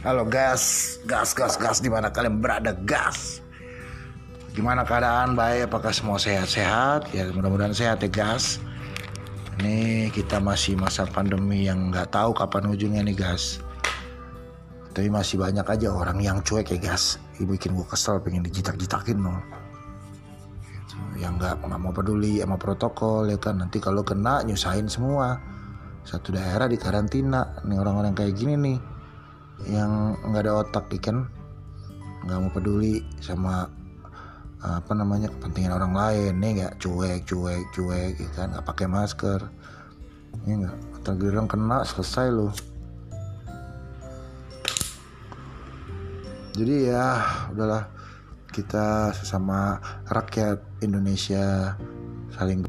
Halo gas, gas, gas, gas di mana kalian berada gas? Gimana keadaan baik? Apakah semua sehat-sehat? Ya mudah-mudahan sehat ya gas. Ini kita masih masa pandemi yang nggak tahu kapan ujungnya nih gas. Tapi masih banyak aja orang yang cuek ya gas. Ibu bikin gue kesel pengen dijitak-jitakin loh. Yang nggak nggak mau peduli sama protokol ya kan. Nanti kalau kena nyusahin semua. Satu daerah di karantina. Nih orang-orang kayak gini nih yang nggak ada otak ikan. Nggak mau peduli sama apa namanya kepentingan orang lain nih nggak? Cuek cuek cuek ikan nggak pakai masker. Ini nggak? Tergiliran kena selesai loh jadi ya udahlah. Kita sesama rakyat Indonesia saling